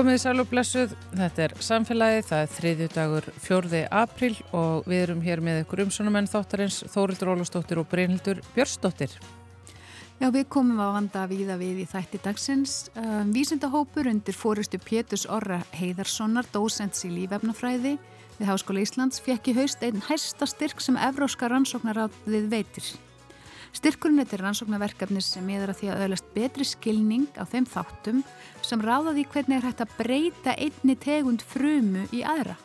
Komið í sælu og blessuð, þetta er samfélagið, það er þriðju dagur 4. apríl og við erum hér með ykkur umsónumenn þáttarins Þórildur Ólustóttir og Brynhildur Björnsdóttir. Já, við komum á vanda víða við í þætti dagsins. Um, vísindahópur undir fóristu Pétus Orra Heiðarssonar, dósents í lífefnafræði við Háskóla Íslands, fekk í haust einn hæsta styrk sem Evróska rannsóknaráðið veitir. Styrkurinn er til rannsóknarverkefnis sem miður að því að öðlast betri skilning á þeim þáttum sem ráðaði hvernig er hægt að breyta einni tegund frumu í aðra.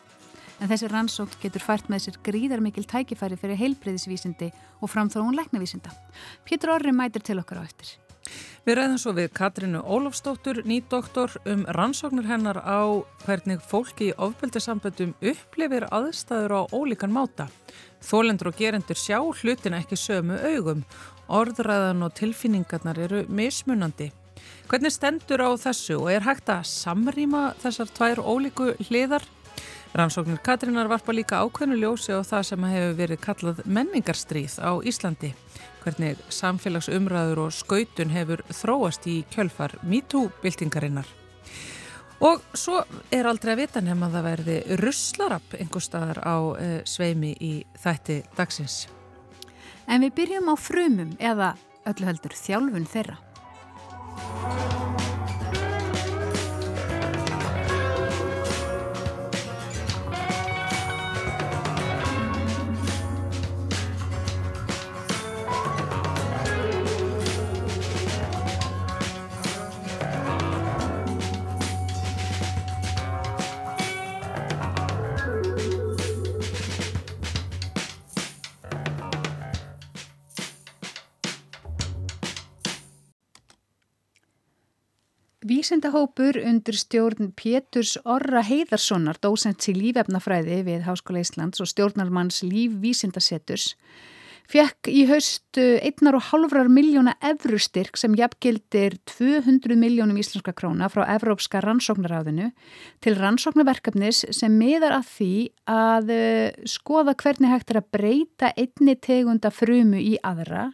En þessi rannsókt getur fært með sér gríðar mikil tækifæri fyrir heilbreyðisvísindi og framþróun læknavísinda. Pétur Orri mætir til okkar á eftir. Við ræðum svo við Katrinu Ólofsdóttur, nýdoktor, um rannsóknir hennar á hvernig fólki í ofbeldisamböndum upplifir aðstæður á ólíkan máta. Þólendur og gerendur sjá hlutina ekki sömu augum. Orðræðan og tilfinningarnar eru mismunandi. Hvernig stendur á þessu og er hægt að samrýma þessar tvær ólíku hliðar? Rannsóknir Katrínar varpa líka ákveðnu ljósi á það sem hefur verið kallað menningarstríð á Íslandi. Hvernig samfélagsumræður og skautun hefur þróast í kjölfar MeToo-byltingarinnar. Og svo er aldrei að vita nefn að það verði russlarapp einhver staðar á uh, sveimi í þætti dagsins. En við byrjum á frumum eða öllu heldur þjálfun þeirra. Vísindahópur undir stjórn Péturs Orra Heiðarssonar, dósents í lífefnafræði við Háskóla Íslands og stjórnarmanns lífvísindasetturs, fekk í haust 1,5 miljóna evrustyrk sem jafngildir 200 miljónum íslenska króna frá Evrópska rannsóknaráðinu til rannsóknarverkefnis sem miðar að því að eh, skoða hvernig hægt er að breyta einni tegunda frumu í aðra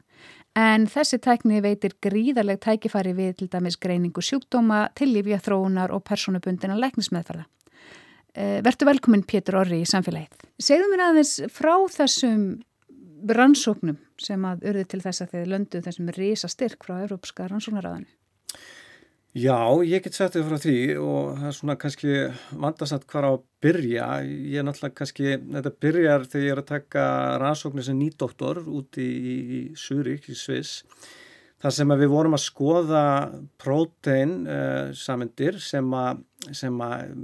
En þessi tækni veitir gríðarleg tækifæri við til dæmis greiningu sjúkdóma, tillífja þróunar og personubundina læknismeðferða. Eh, Vertu velkominn Pétur Orri í samfélagið. Segðu mér aðeins frá þessum rannsóknum sem að urði til þess að þið löndu þessum risa styrk frá Európska rannsóknaráðinu. Já, ég get sett þig frá því og það er svona kannski vandasatt hvar á að byrja. Ég er náttúrulega kannski, þetta byrjar þegar ég er að taka rannsóknir sem nýdoktor úti í, í Surik, í Sviss. Það sem við vorum að skoða prótein uh, samindir sem að, sem að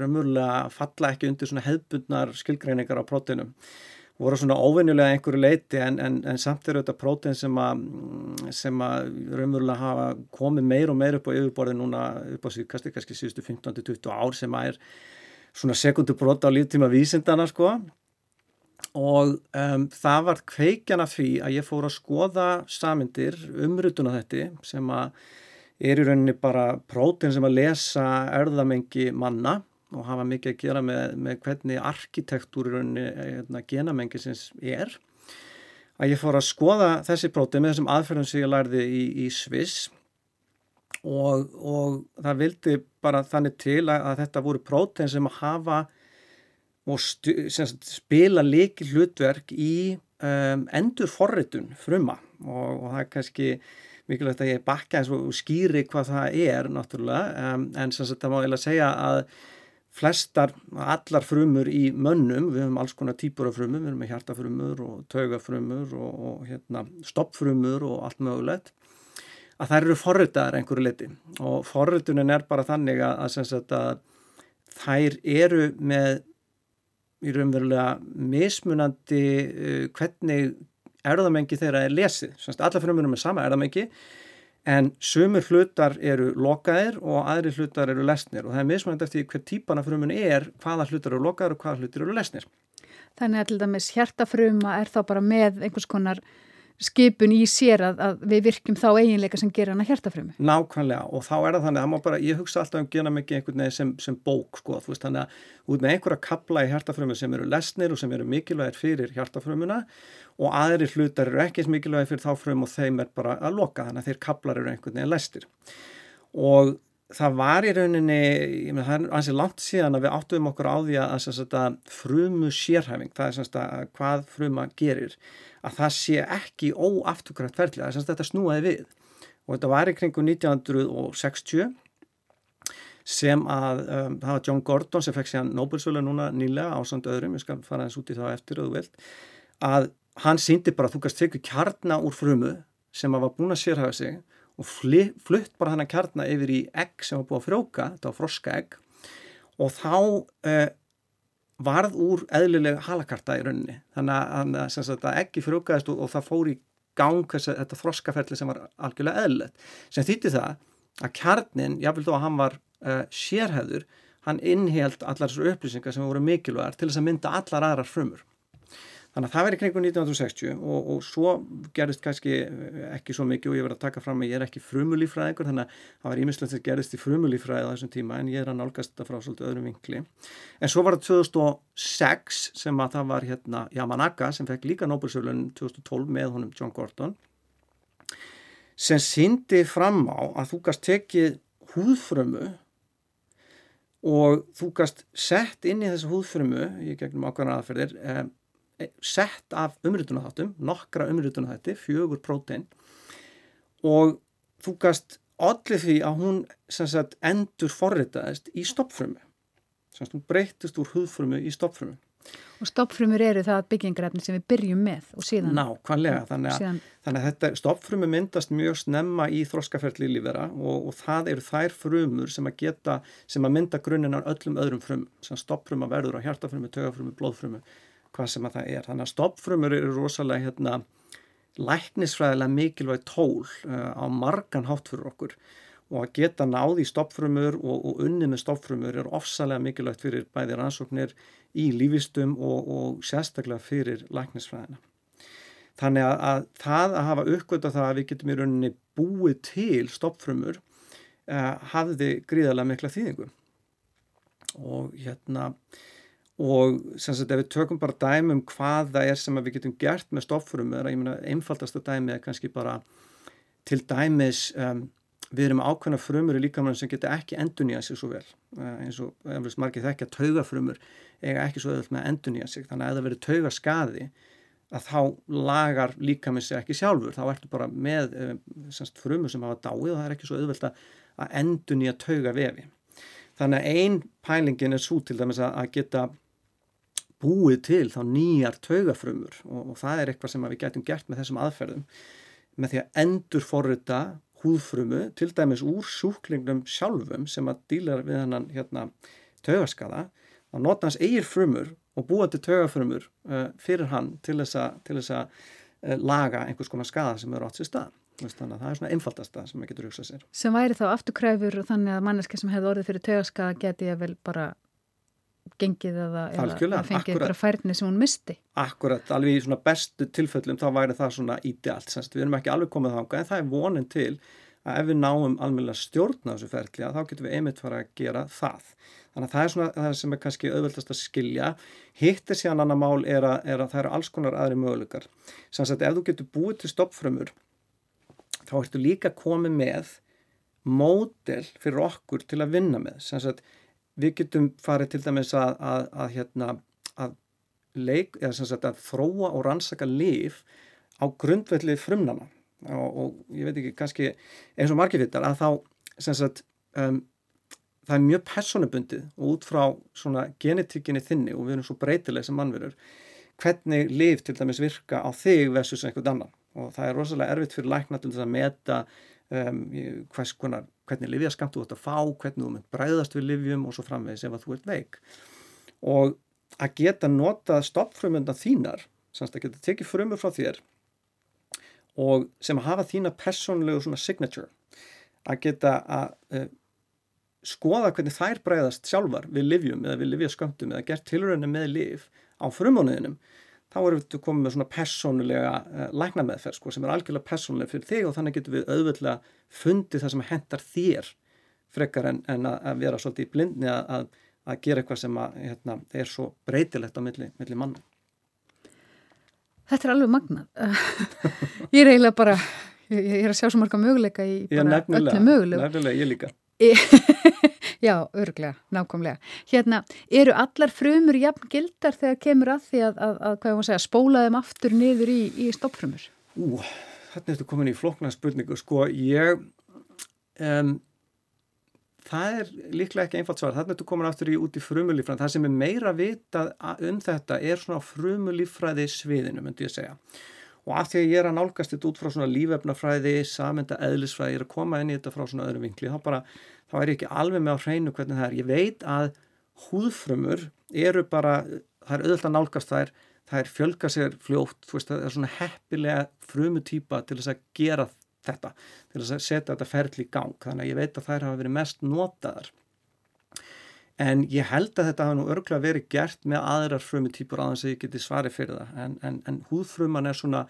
raunverulega falla ekki undir svona hefbundnar skilgreiningar á próteinum voru svona óvenjulega einhverju leiti en, en, en samt eru þetta prótein sem að sem að raunverulega hafa komið meir og meir upp á yfirborði núna upp á síðkasti, kannski síðustu 15-20 ár sem að er svona sekundubrót á líftíma vísindana sko. Og um, það var kveikjana því að ég fór að skoða samindir umrutuna þetta sem að er í rauninni bara prótein sem að lesa erðamengi manna og hafa mikið að gera með, með hvernig arkitektúrunni hérna, genamengisins er að ég fór að skoða þessi prótið með þessum aðferðum sem ég lærði í, í Sviss. Og, og það vildi bara þannig til að, að þetta voru prótein sem að hafa og stu, sem spila líki hlutverk í um, endur forritun fruma. Og, og það er kannski mikilvægt að ég bakka eins og skýri hvað það er náttúrulega. Um, en sem sagt það má ég að segja að flestar, allar frumur í mönnum, við höfum alls konar típur af frumur, við höfum hjartafrumur og taugafrumur og, og hérna, stoppfrumur og allt mögulegt, að það eru forritaðar einhverju liti og forritunin er bara þannig að, að, að þær eru með í raunverulega mismunandi uh, hvernig erðamengi þeirra er lesið, allar frumunum er sama erðamengi En sumur hlutar eru lokaðir og aðri hlutar eru lesnir og það er mismunandi eftir hver típana frumun er hvaða hlutar eru lokaðir og hvaða hlutar eru lesnir. Þannig að til dæmis hjartafruma er þá bara með einhvers konar skipun í sér að, að við virkjum þá eiginleika sem gera hana hjartafrömu. Nákvæmlega og þá er það þannig að bara, ég hugsa alltaf um gena mikið einhvern veginn sem, sem bók sko, veist þannig að út með einhverja kapla í hjartafrömu sem eru lesnir og sem eru mikilvægir fyrir hjartafrömuna og aðri hlutar eru ekki mikilvægir fyrir þá frömu og þeim er bara að loka þannig að þeir kaplar eru einhvern veginn lestir og það var í rauninni, ég með það er ansið langt síðan að við áttuðum okkur á því að, að, að frumu sérhæfing, það er hvað fruma gerir, að það sé ekki óafturkvæmt er semst að þetta snúaði við. Og þetta var í kringu 1960 sem að um, það var John Gordon sem fekk sér Nobel-sölu núna nýlega á samt öðrum, ég skal fara eins út í það eftir vilt, að hann síndi bara að þú kannst tekið kjarna úr frumu sem að var búin að sérhafa sig og flutt bara þannig kjarna yfir í egg sem var búin að frjóka, þetta var froska egg. Og þá uh, varð úr eðlilega halakarta í rauninni, þannig að, að eggi frjókaðist og, og það fór í gang þetta froskaferli sem var algjörlega eðlilegt, sem þýtti það að kjarnin, jáfnveld þó að hann var uh, sérhæður, hann innheld allar þessar upplýsingar sem voru mikilvægar til þess að mynda allar aðrar frumur. Þannig að það verið kringu 1960 og, og svo gerist kannski eh, ekki svo mikið og ég verið að taka fram að ég er ekki frumulífræðingur þannig að það var ímislegt að gerist í frumulífræði á þessum tíma en ég er að nálgast þetta frá svolítið öðrum vinkli. En svo var það 2006 sem að það var hérna Yamanaka sem fekk líka Nobel-sölun 2012 með honum John Gordon sem syndi fram á að þú gast tekið húðfrömu og þú gast sett inn í þessu húðfrömu í gegnum ákvæmna aðferðir eh, sett af umrýtunarþáttum, nokkra umrýtunarþætti, fjögur prótein og þú gast allir því að hún sagt, endur forritaðist í stoppfrömu. Hún breytist úr húðfrömu í stoppfrömu. Og stoppfrumur eru það byggingarefni sem við byrjum með og síðan... Ná, hvaðlega, þannig síðan... þannig að þetta stoppfrumur myndast mjög snemma í þróskaferli lífera og, og það eru þær frumur sem að geta, sem að mynda grunninn á öllum öðrum frum, sem stoppfruma verður á hjartafrumu, tögafrumu, blóðfrumu, hvað sem að það er. Þannig að stoppfrumur eru rosalega hérna læknisfræðilega mikilvæg tól uh, á margan hátt fyrir okkur og að geta náði stoppfrumur og, og unni með stoppfrumur er ofsalega mikilvægt fyrir bæði rannsóknir í lífistum og, og sérstaklega fyrir læknisfræðina. Þannig að, að það að hafa uppgötta það að við getum í rauninni búið til stoppfrumur uh, hafði gríðarlega mikla þýðingu og hérna og sem sagt ef við tökum bara dæmi um hvað það er sem við getum gert með stoppfrumur, ég meina einfaldasta dæmi er kannski bara til dæmis um, við erum ákveðna frumur í líkamann sem geta ekki endur nýjað sig svo vel. Uh, eins og eflust margir þekkja taugafrumur eiga ekki svo öðvöld með að endur nýja sig. Þannig að ef það verður tauga skadi að þá lagar líka með sig ekki sjálfur. Þá ertu bara með eh, semst, frumur sem hafa dáið og það er ekki svo öðvöld að endur nýja tauga vefi þannig að ein pælingin er svo til dæmis að geta búið til þá nýjar taugafrumur og, og það er eitthvað sem við getum gert með þessum aðferðum með því að endur forrita húðfrumu til dæmis úr sjúklingnum sjálfum sem að díla við hennan hérna, taugaskada að nota hans eigir frumur og búa til tögafrumur uh, fyrir hann til þess að uh, laga einhvers konar skada sem eru átt sér stað. Þannig að það er svona einfaldasta sem maður getur hugsað sér. Sem væri þá afturkræfur og þannig að manneski sem hefði orðið fyrir tögaskada geti ég vel bara gengið eða, eða fengið eitthvað færni sem hún misti. Akkurat, alveg í svona bestu tilfellum þá væri það svona ídealt. Við erum ekki alveg komið þánga en það er vonin til að ef við náum alveg stjórna þessu ferli að þá getum við einmitt fara að gera það. Þannig að það er svona það sem er kannski auðvöldast að skilja. Hitt er síðan annar mál er að, er að það eru alls konar aðri möguleikar. Sanns að ef þú getur búið til stoppfrömmur þá ertu líka komið með módel fyrir okkur til að vinna með. Sanns að við getum farið til dæmis að, að, að, hérna, að leik, að þróa og rannsaka líf á grundvelli frumnana og, og ég veit ekki kannski eins og margirvittar að þá sagt, um, það er mjög personabundið og út frá genetíkinni þinni og við erum svo breytileg sem mannverður hvernig liv til dæmis virka á þig versus einhvern annan. Og það er rosalega erfitt fyrir lækna til þess að meta um, hvers konar, hvernig livjaskamt þú ert að fá, hvernig þú mynd bræðast við livjum og svo framvegis ef að þú ert veik. Og að geta notað stoppfrumöndan þínar, semst að geta tekið frumur frá þér og sem að hafa þína personlegu svona signature að geta að uh, skoða hvernig þær bregðast sjálfar við livjum eða við livjasköndum eða gert tilröðinu með liv á frumónuðinum þá erum við komið með svona personulega uh, læknameðferð sko, sem er algjörlega personulega fyrir þig og þannig getum við auðvöldlega fundið það sem hendar þér frekar en, en að, vera svolítið í blindni að, að gera eitthvað sem að, hérna, er svo breytilegt á milli, milli manna. Þetta er alveg magnað. ég er eiginlega bara, ég er að sjá svo marga möguleika í bara öllu mögulegu. Nefnilega, ég líka. Já, örglega, nákvæmlega. Hérna, eru allar frumur jafn gildar þegar kemur að því að, að, að segja, spóla þeim aftur niður í, í stoppfrumur? Ú, þetta er þetta komin í flokna spurningu. Sko, ég, um, það er líklega ekki einfalt svar. Þannig að þú komur aftur í, út í frumulífræði. Það sem er meira vitað um þetta er svona frumulífræði sviðinu, myndi ég segja og af því að ég er að nálgast þetta út frá svona lífefnafræði, samenda eðlisfræði, ég er að koma inn í þetta frá svona öðrum vinkli, þá bara, þá er ég ekki alveg með á hreinu hvernig það er. Ég veit að húðfrömmur eru bara, það er auðvitað að nálgast þær, er fjölga sér fljótt, veist, það er svona heppilega frumutýpa til þess að gera þetta, til þess að setja þetta ferli í gang, þannig að ég veit að þær hafa verið mest notaðar En ég held að þetta hafa nú örgulega verið gert með aðrar frumutýpur aðeins að ég geti svarið fyrir það. En, en, en húðfruman er svona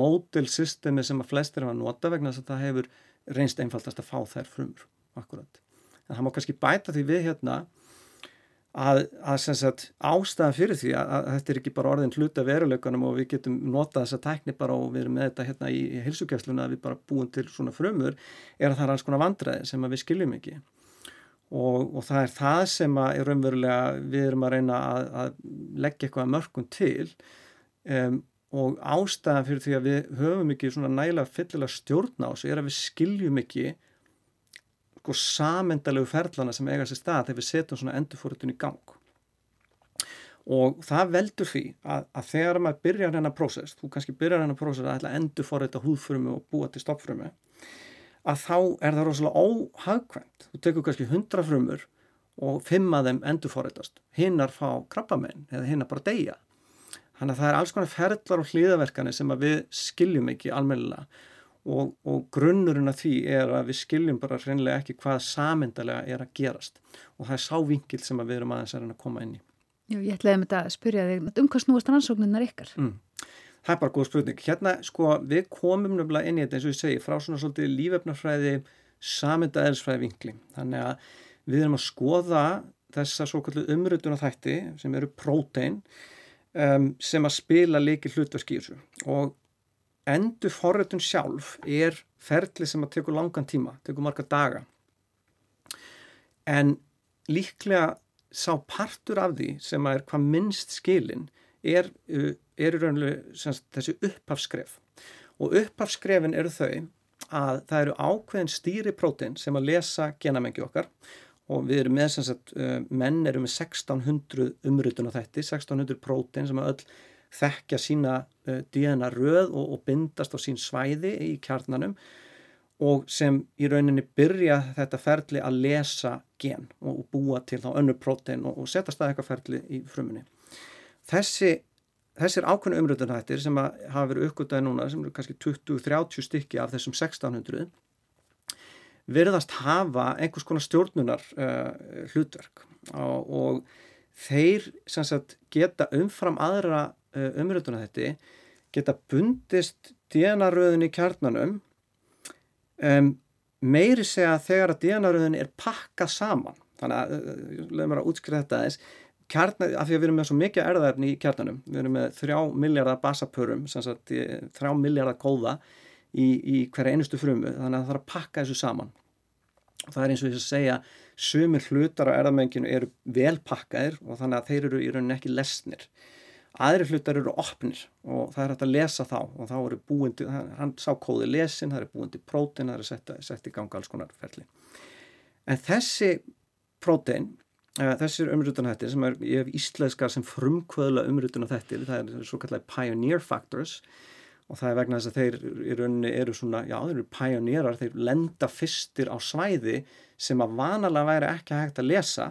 módelsystemi sem að flestir hafa nota vegna þess að það hefur reynst einfaldast að fá þær frumur. Akkurat. En það má kannski bæta því við hérna að, að sagt, ástæðan fyrir því að, að þetta er ekki bara orðin hluta veruleikanum og við getum notað þessa tækni bara og við erum með þetta hérna í hilsugjastluna að við bara búum til svona frumur er að það er alls konar vandræði sem við skiljum ekki og, og það er það sem að er raunverulega við erum að reyna að, að leggja eitthvað mörgum til um, og ástæðan fyrir því að við höfum ekki svona nægilega fyllilega stjórn á þessu er að við skiljum ekki sko samendalegu ferlana sem eiga sér stað þegar við setjum svona endurfórutun í gang og það veldur því að, að þegar maður byrjar hennar prósess, þú kannski byrjar hennar prósess að ætla endurfóruta húðfrumu og búa til stoppfrumu að þá er það rosalega óhagkvæmt. Þú tekur kannski hundra frumur og fimm að þeim endurforreitast. Hinnar fá krabbamenn eða hinnar bara deyja. Þannig að það er alls konar ferðlar og hlýðaverkani sem við skiljum ekki almennilega og, og grunnurinn af því er að við skiljum bara hreinlega ekki hvað samindalega er að gerast og það er sávingil sem við erum aðeins að koma inn í. Já, ég ætlaði með þetta að spyrja þig um hvað snúast rannsókninnar ykkar? Mm. Það er bara góð spurning. Hérna, sko, við komum nefnilega inn í þetta, eins og ég segi, frá svona svolítið lífefnarfræði, samindaðelsfræði vinkli. Þannig að við erum að skoða þessa svo kallu umröðuna þætti sem eru prótein um, sem að spila leiki hlutverk í þessu. Og endur forröðun sjálf er ferli sem að tekur langan tíma, tekur marga daga. En líklega sá partur af því sem að er hvað minnst skilin er uh, er þessi upphafskref og upphafskrefin eru þau að það eru ákveðin stýri prótein sem að lesa genamengi okkar og við erum með sagt, uh, menn eru með 1600 umrutun á þetta 1600 prótein sem að öll þekkja sína uh, DNA röð og, og bindast á sín svæði í kjarnanum og sem í rauninni byrja þetta ferli að lesa gen og búa til þá önnu prótein og, og setja stað eitthvað ferli í frumunni. Þessi þessir ákveðinu umröndunhættir sem hafa verið uppgötaði núna sem eru kannski 20-30 stykki af þessum 1600 verðast hafa einhvers konar stjórnunar uh, hlutverk og, og þeir sagt, geta umfram aðra uh, umröndunhætti geta bundist DNA-röðin í kjarnanum um, meiri segja þegar að DNA-röðin er pakkað saman. Þannig að, uh, lögum við að útskriða þetta aðeins. Kjarnar, af því að við erum með svo mikið erðaefni í kjarnanum, við erum með þrjá miljardar basapörum, þrjá miljardar kóða í, í hverja einustu frumu, þannig að það þarf að pakka þessu saman. Það er eins og þess að segja sumir hlutar á erðamenginu eru velpakkaðir og þannig að þeir eru í rauninni ekki lesnir aðri hlutar eru opnir og það er hægt að lesa þá og þá eru búindi, hann sá kóði lesin, það eru búindi prótein, það eru sett, í ganga alls konar ferli. En þessi prótein Þessir umrutunahættir sem er, ég hef íslenskar sem frumkvöðla umrutunahættir, það er svo kallar pioneer factors og það er vegna þess að þeir í rauninni eru svona, já þeir eru pioneerar, þeir lenda fyrstir á svæði sem að vanalega væri ekki hægt að lesa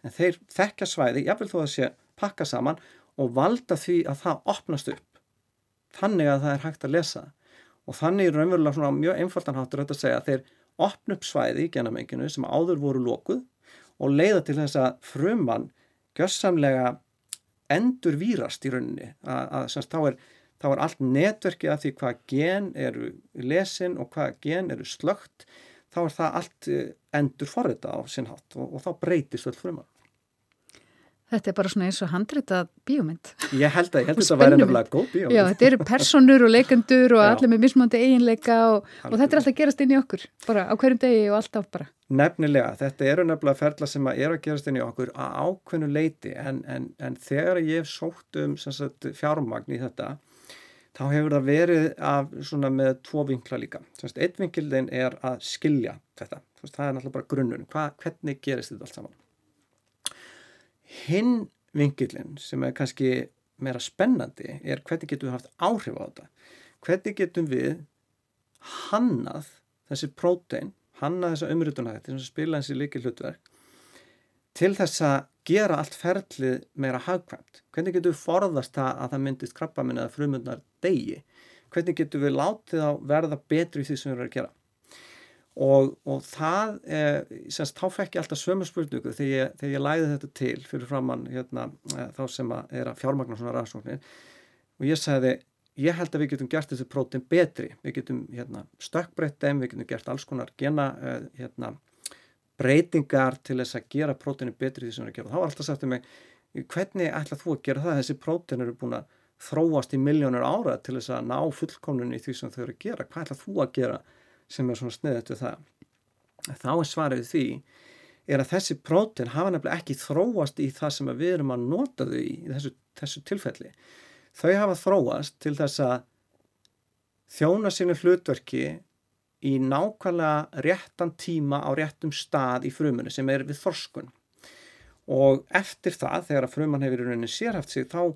en þeir þekkja svæði, jáfnveil þó að sé pakka saman og valda því að það opnast upp þannig að það er hægt að lesa og þannig er raunverulega svona mjög einfaldanháttur að segja að þeir opna upp svæði í genamenginu sem áður voru lókuð og leiða til þess að frumann gössamlega endur výrast í rauninni að, að semst, þá, er, þá er allt netverkið af því hvað gen eru lesin og hvað gen eru slögt þá er það allt eh, endur forrita á sinnhátt og, og þá breytist öll frumann. Þetta er bara svona eins og handritað bíómynd. Ég held að, ég held að þetta væri nefnilega góð bíómynd. Já, þetta eru personur og leikendur og Já. allir með mismöndi eiginleika og, og þetta er alltaf gerast inn í okkur, bara á hverjum degi og alltaf bara. Nefnilega, þetta eru nefnilega ferla sem að eru að gerast inn í okkur að ákveðnu leiti en, en, en þegar ég hef sótt um sagt, fjármagn í þetta, þá hefur það verið af, svona, með tvo vinkla líka. Einn vinkildin er að skilja þetta, það er náttúrulega bara grunnun, Hva, hvernig gerist þetta allt saman? Hinn vingilinn sem er kannski meira spennandi er hvernig getum við haft áhrif á þetta. Hvernig getum við hannað þessi prótein, hannað þessa umrutuna þetta sem spila þessi líki hlutverk til þess að gera allt ferlið meira hagkvæmt. Hvernig getum við forðast það að það myndist krabba minna eða frumundar degi? Hvernig getum við látið á verða betri í því sem við erum að gera? Og, og það er, semst, þá fekk ég alltaf sömu spurningu þegar ég, þegar ég læði þetta til fyrir framann hérna, eh, þá sem að er að fjármagna svona rannsóknir. Og ég sagði ég held að við getum gert þessi prótin betri. Við getum hérna, stökkbreytt þeim við getum gert alls konar gena uh, hérna, breytingar til þess að gera prótinu betri því sem við erum að gera. Þá var alltaf sagt um mig, hvernig ætlað þú að gera það? Þessi prótin eru búin að þróast í miljónur ára til þess að ná fullkomnun í því sem þau eru að gera. Hvað ætlað þú að gera sem er svona sniðut við það. Þá er svarið því er að þessi prótin hafa nefnilega ekki þróast í það sem við erum að nota þau í, í þessu, þessu tilfelli. Þau hafa þróast til þess að þjóna sínu hlutverki í nákvæmlega réttan tíma á réttum stað í frumunni sem er við þorskun. Og eftir það, þegar að frumann hefur í rauninni sérhaft sig, þá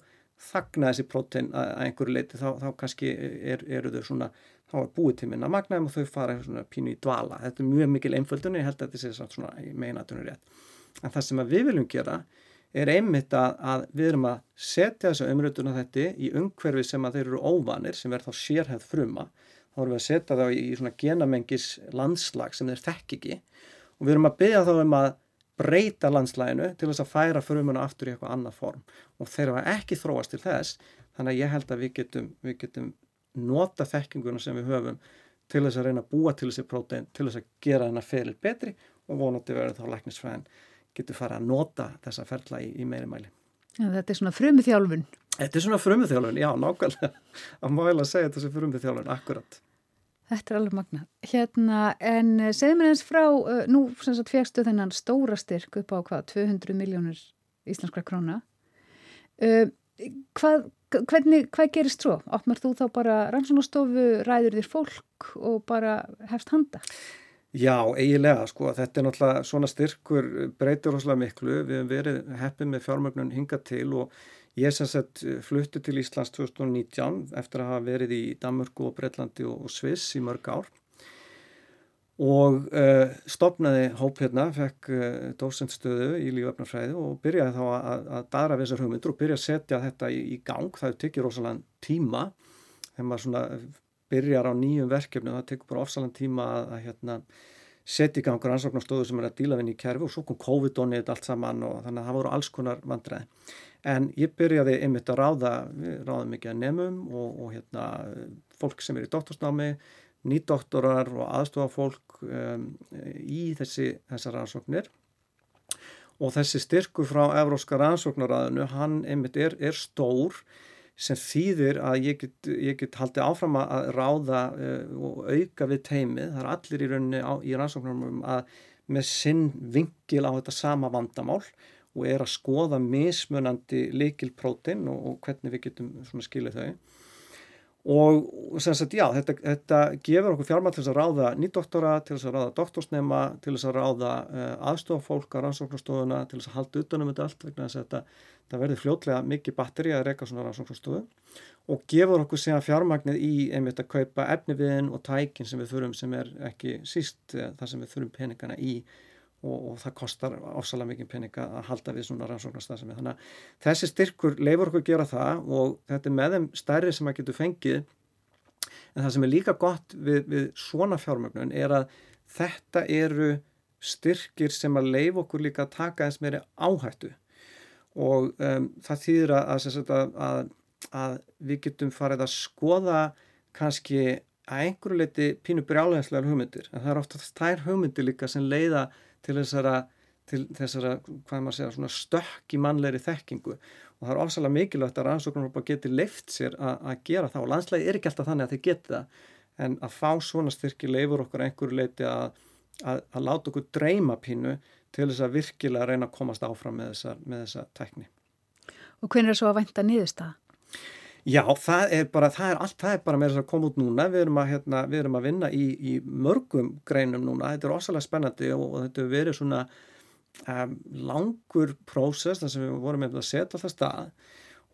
þagna þessi prótin að einhverju leiti, þá, þá kannski er, eru þau svona þá er búið til minna magnaðum og þau fara svona pínu í dvala. Þetta er mjög mikil einföldun og ég held að þetta sé svona meinatunur rétt. En það sem við viljum gera er einmitt að, að við erum að setja þessu umröðuna þetta í umhverfi sem að þeir eru óvanir, sem er þá sérhæð fruma. Þá erum við að setja þá í svona genamengis landslag sem þeir þekk ekki og við erum að byggja þá um að breyta landslæginu til þess að færa frumuna aftur í eitthvað annað form og þeir hafa ekki þróast til þess þannig að ég held að við getum, við getum nota þekkinguna sem við höfum til þess að reyna að búa til þessi prótein til þess að gera þennan feril betri og vonandi verður þá læknisfræðin getur fara að nota þessa ferla í, í meiri mæli. Já, þetta er svona frumuþjálfun. Þetta er svona frumuþjálfun, já, nákvæmlega að mála að segja þetta sem frumuþjálfun, akkurat. Þetta er alveg magna. Hérna, en eh, segð mér eins frá, uh, nú sem sagt fegstu þennan stóra styrk upp á hvað, 200 miljónir íslenskra króna. Uh, hvað hvernig, hvað gerist svo? Opnar þú þá bara rannsónastofu, ræður þér fólk og bara hefst handa? Já, eiginlega, sko, þetta er náttúrulega svona styrkur breytur hoslega miklu, við hefum verið heppið með fjármögnun hinga til og ég sem sett fluttu til Íslands 2019 eftir að hafa verið í Danmörku og Breitlandi og Sviss í mörg ár og uh, stopnaði hóp hérna, fekk uh, dósendstöðu í líföfnarfræði og byrjaði þá að, að dara við þessar hugmyndur og byrjaði að setja þetta í, í gang. Það tekir rosalega tíma þegar maður svona byrjar á nýjum verkefni og það tekur bara ofsalega tíma að, að hérna, setja í gang rannsóknarstöðu sem er að díla vinni í kerfi og svo kom COVID og neitt allt saman og þannig að það voru alls konar vandræði. En ég byrjaði einmitt að ráða, við ráðum mikið að nefnum og, og hérna, fólk sem er í doktorsnámi nýdoktorar og aðstofafólk um, í þessi, þessar rannsóknir. Og þessi styrku frá Evróska rannsóknaraðinu, hann einmitt er, er stór sem þýðir að ég get, ég get haldið áfram að ráða uh, og auka við teimið, það er allir í rauninni á, í rannsóknarum að með sinn vingil á þetta sama vandamál og er að skoða mismunandi likilprótin og, og hvernig við getum skilið þau og sem sagt já, þetta, þetta gefur okkur fjármætt til þess að ráða nýdoktora, til þess að ráða doktorsnema, til þess að ráða uh, aðstofafólk á rannsóknarstofuna, til þess að halda utanum þetta allt vegna þess að þetta, þetta verður fljótlega mikið batteri að reyka svona rannsóknarstofu. Og gefur okkur síðan fjármægnið í einmitt að kaupa efniviðin og tækin sem við þurfum sem er ekki síst uh, það sem við þurfum peningana í og, og það kostar ofsalega mikið peninga að halda við svona rannsóknarstafsemi. Þannig að þessi styrkur leifur okkur að gera það og þetta er með þeim stærri sem að getur fengið. En það sem er líka gott við, við svona fjármögnun er að þetta eru styrkir sem að leif okkur líka að taka eins meiri áhættu. Og um, það þýðir að, að, að, að við getum farið að skoða kannski að einhverju leiti pínu brjálæðislegar hugmyndir. En það er ofta þær hugmyndir líka sem leiða til þessara til þessara, hvað maður segja, stökk í mannleiri þekkingu og það er ofsalega mikilvægt að rannsóknarhópa geti leift sér að gera það og landslægi er ekki alltaf þannig að þeir geti það en að fá svona styrki leifur okkur einhverju leiti að, að, að láta okkur dreyma pínu til þess að virkilega reyna að komast áfram með þessa, með þessa tekni. Og hvernig er svo að vænta nýðust það? Já, það er bara, það er allt, það er bara með þess að koma út núna, við erum að, hérna, við erum að vinna í, í mörgum greinum núna, þetta er ósalega spennandi og, og þetta hefur verið svona um, langur prósess þar sem við vorum að setja alltaf stað.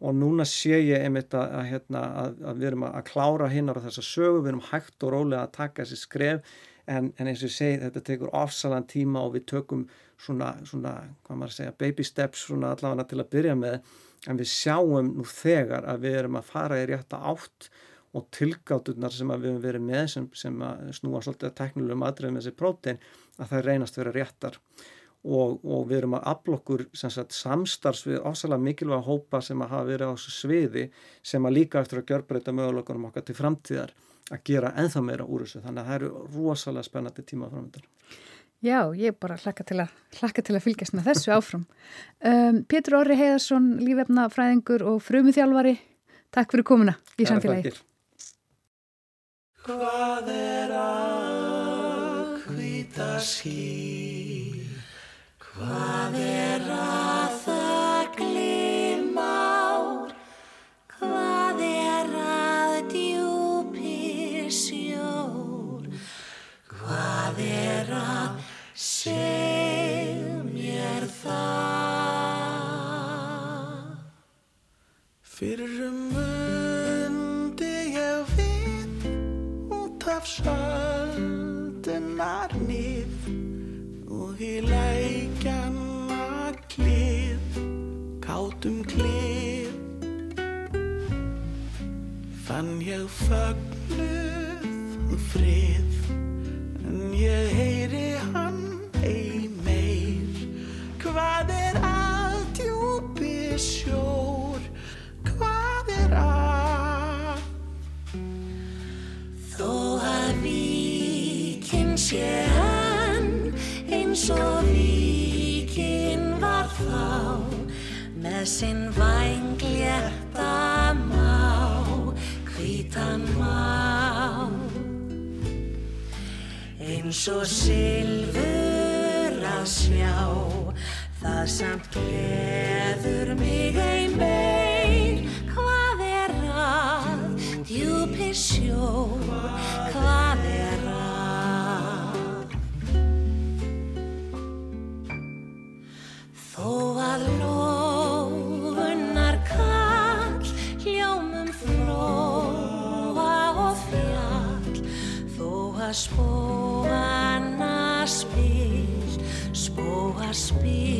Og núna sé ég einmitt að, að, hérna, að við erum að klára hinnar á þessa sögu, við erum hægt og rólega að taka þessi skref. En, en eins og ég segi þetta tekur ofsalan tíma og við tökum svona, svona hvað maður segja, baby steps svona allavega til að byrja með en við sjáum nú þegar að við erum að fara í rétta átt og tilgátturnar sem við hefum verið með sem, sem snúa svolítið teknilegum aðrið með þessi prótein að það reynast vera réttar og, og við erum að aflokkur samstarfs við ofsalega mikilvæga hópa sem að hafa verið á þessu sviði sem að líka eftir að gjörbreyta möguleikunum okkar til framtíðar að gera enþá meira úr þessu þannig að það eru rosalega spennandi tíma framöndan. Já, ég bara hlakka til að, hlakka til að fylgjast með þessu áfram. Um, Pétur Orri Heiðarsson, lífefnafræðingur og frumuþjálfari, takk fyrir komuna í samfélagi. Hvað er að hvita ský? Hvað er að það glimár? Með sinn vængleta má hvítan má. Eins og sylfur að sjá það samt gleður þó að spóana spil spóa spil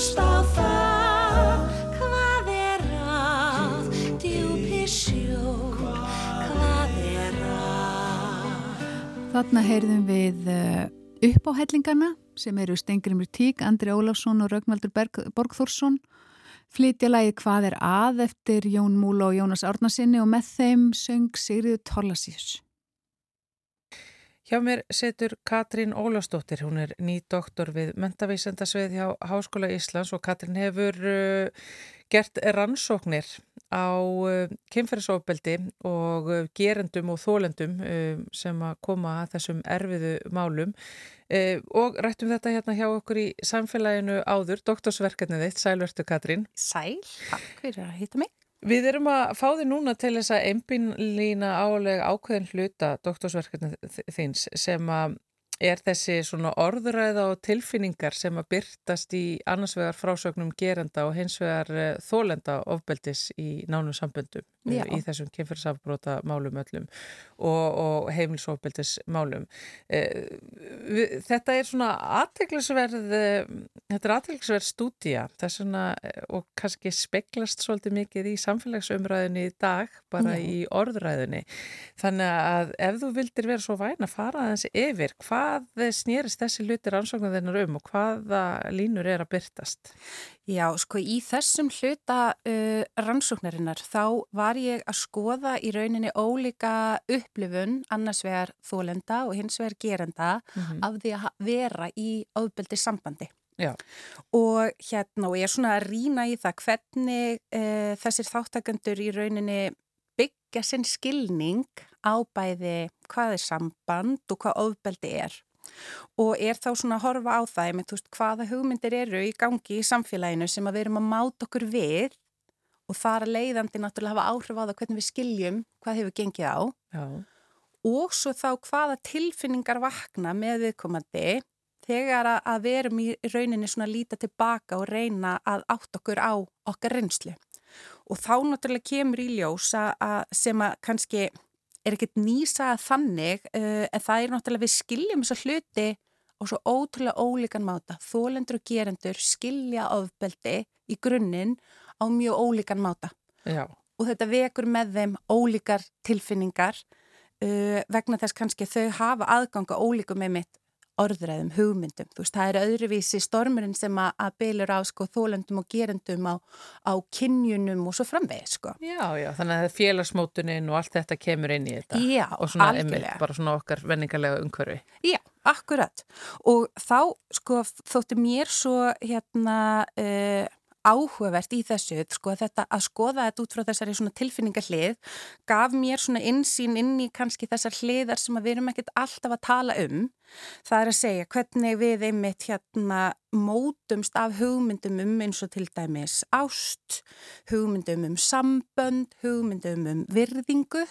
hlusta á það. Hvað er að djúpi sjó? Hvað er að Þarna heyrðum við uppáhællingarna sem eru Stengrimur Tík, Andri Ólafsson og Raugmaldur Borgþórsson. Flytja lagi Hvað er að eftir Jón Múla og Jónas Árnarsinni og með þeim söng Sigriður Torlasíus Hjá mér setur Katrín Ólafsdóttir, hún er ný doktor við mentavísendasveið hjá Háskóla Íslands og Katrín hefur uh, gert rannsóknir á uh, kynferðsofbeldi og uh, gerendum og þólendum sem að koma að þessum erfiðu málum og rættum þetta hérna hjá okkur í samfélaginu áður, doktorsverkefnið þitt, sælvertu Katrín. Sæl, takk fyrir að hýtta mig. Við erum að fá þið núna til þess að einbínlína álega ákveðin hluta doktorsverkefni þins sem að er þessi svona orðuræða og tilfinningar sem að byrtast í annars vegar frásögnum gerenda og hins vegar uh, þólenda ofbeldis í nánum samböndum uh, í þessum kemfyrirsafbróta málum öllum og, og heimilsofbeldis málum. Uh, þetta er svona aðteglisverð, þetta er aðteglisverð stúdía svona, og kannski speklast svolítið mikið í samfélagsumræðinni í dag, bara Já. í orðuræðinni. Þannig að ef þú vildir vera svo væna að fara þessi yfir, hvað snýrist þessi hluti rannsóknar þennar um og hvaða línur er að byrtast? Já, sko í þessum hluta uh, rannsóknarinnar þá var ég að skoða í rauninni ólíka upplifun annars vegar þólenda og hins vegar gerenda mm -hmm. af því að vera í áðbeldi sambandi. Já. og hérna og ég er svona að rína í það hvernig uh, þessir þáttakandur í rauninni byggja sinn skilning á bæði hvað er samband og hvað ofbeldi er og er þá svona að horfa á það með veist, hvaða hugmyndir eru í gangi í samfélaginu sem að við erum að máta okkur við og það er leiðandi náttúrulega að hafa áhrif á það hvernig við skiljum hvað hefur gengið á Já. og svo þá hvaða tilfinningar vakna með viðkomandi þegar að við erum í rauninni svona að líta tilbaka og reyna að átt okkur á okkar reynslu og þá náttúrulega kemur í ljós að sem að kannski er ekkert nýsa þannig uh, en það er náttúrulega við skiljum þessa hluti og svo ótrúlega ólíkan máta þólendur og gerendur skilja ofbeldi í grunninn á mjög ólíkan máta Já. og þetta vekur með þeim ólíkar tilfinningar uh, vegna þess kannski þau hafa aðganga ólíkum með mitt orðræðum, hugmyndum. Þú veist, það er öðruvísi stormurinn sem að, að bylur á sko þólendum og gerendum á, á kynjunum og svo framvegð sko. Já, já, þannig að félagsmótunin og allt þetta kemur inn í þetta. Já, og svona emil, bara svona okkar venningarlega umhverfi. Já, akkurat. Og þá sko þótti mér svo hérna uh, áhugavert í þessu, sko, þetta, að skoða þetta út frá þessari tilfinningarlið gaf mér svona insýn inn í kannski þessar hliðar sem við erum ekkert alltaf að tala um. Það er að segja hvernig við einmitt hérna mótumst af hugmyndum um eins og til dæmis ást, hugmyndum um sambönd, hugmyndum um virðingu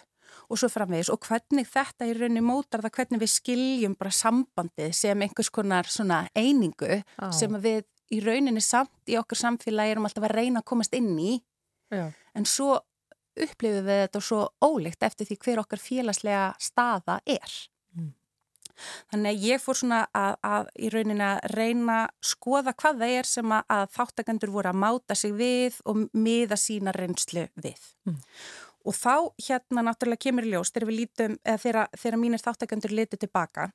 og svo framvegis og hvernig þetta í rauninni mótar það hvernig við skiljum bara sambandið sem einhvers konar svona einingu ah. sem við í rauninni samt í okkur samfélagi erum alltaf að reyna að komast inn í Já. en svo upplifum við þetta svo ólíkt eftir því hver okkar félagslega staða er mm. þannig að ég fór svona að, að í rauninni að reyna skoða hvað það er sem að, þáttakendur voru að máta sig við og miða sína reynslu við mm. og þá hérna náttúrulega kemur ljós þegar við lítum, eða þegar, þegar mínir þáttakendur litur tilbaka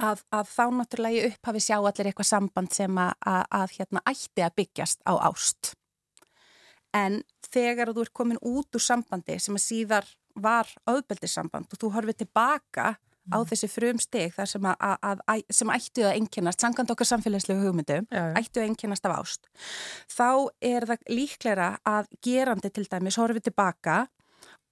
að, að þá náttúrulega í upphafi sjá allir eitthvað samband sem að, að, að hérna ætti að byggjast á ást. En þegar þú ert komin út úr sambandi sem að síðar var auðbeldissamband og þú horfið tilbaka á mm. þessi frum steg þar sem, sem ættu að einkennast, sangand okkar samfélagslegu hugmyndum, já, já. ættu að einkennast af ást, þá er það líklæra að gerandi til dæmis horfið tilbaka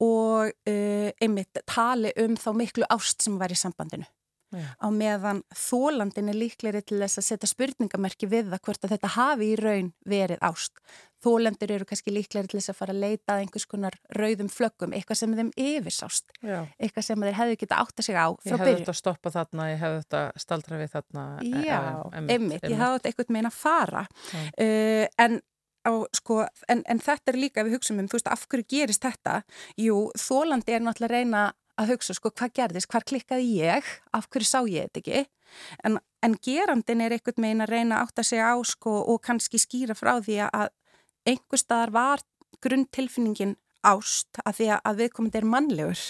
og uh, einmitt tali um þá miklu ást sem var í sambandinu. Já. á meðan þólandin er líkleri til þess að setja spurningamerki við það hvort að þetta hafi í raun verið ást. Þólendur eru kannski líkleri til þess að fara að leita að einhvers konar rauðum flöggum, eitthvað sem þeim yfirsást, Já. eitthvað sem þeir hefðu geta átt að segja á frá byrju. Ég hefðu þetta að stoppa þarna, ég hefðu þetta að staldra við þarna. E- Já, emitt, emitt. ég hefðu þetta eitthvað meina að fara. Uh, en Á, sko, en, en þetta er líka við hugsaum um, þú veist, af hverju gerist þetta? Jú, þólandi er náttúrulega reyna að hugsa sko hvað gerðist, hvað klikkaði ég, af hverju sá ég þetta ekki en, en gerandin er einhvern veginn að reyna átt að segja á sko og kannski skýra frá því að einhver staðar var grunntilfinningin ást að því að viðkomandi er mannlegur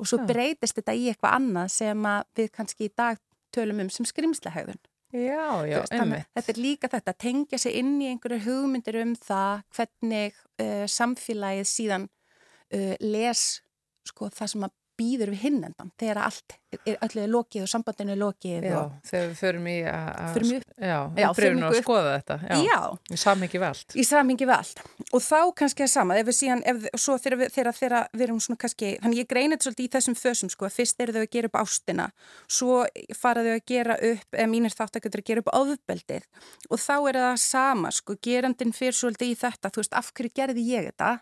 og svo já. breytist þetta í eitthvað annað sem við kannski í dag tölum um sem skrimslahauðun. Já, já, einmitt. Þetta er líka þetta að tengja sig inn í einhverju hugmyndir um það hvernig uh, samfélagið síðan uh, les sko, það sem að býður við hinn endan þegar allt er öllu lokið og sambandinu er lokið Já, þegar við förum í að upprifinu og skoða þetta Já, já. í samingi veld Í samingi veld og þá kannski að sama ef við síðan, ef, svo þegar við, þegar, þegar við erum svona kannski, þannig ég greinir svolítið í þessum fösum sko, fyrst eru þau að gera upp ástina svo faraðu að gera upp eða mínir þáttaköldur að gera upp ofbeldið. Og þá er það sama sko, gerandin fyrir svolítið í þetta, þú veist, af hverju gerði ég þetta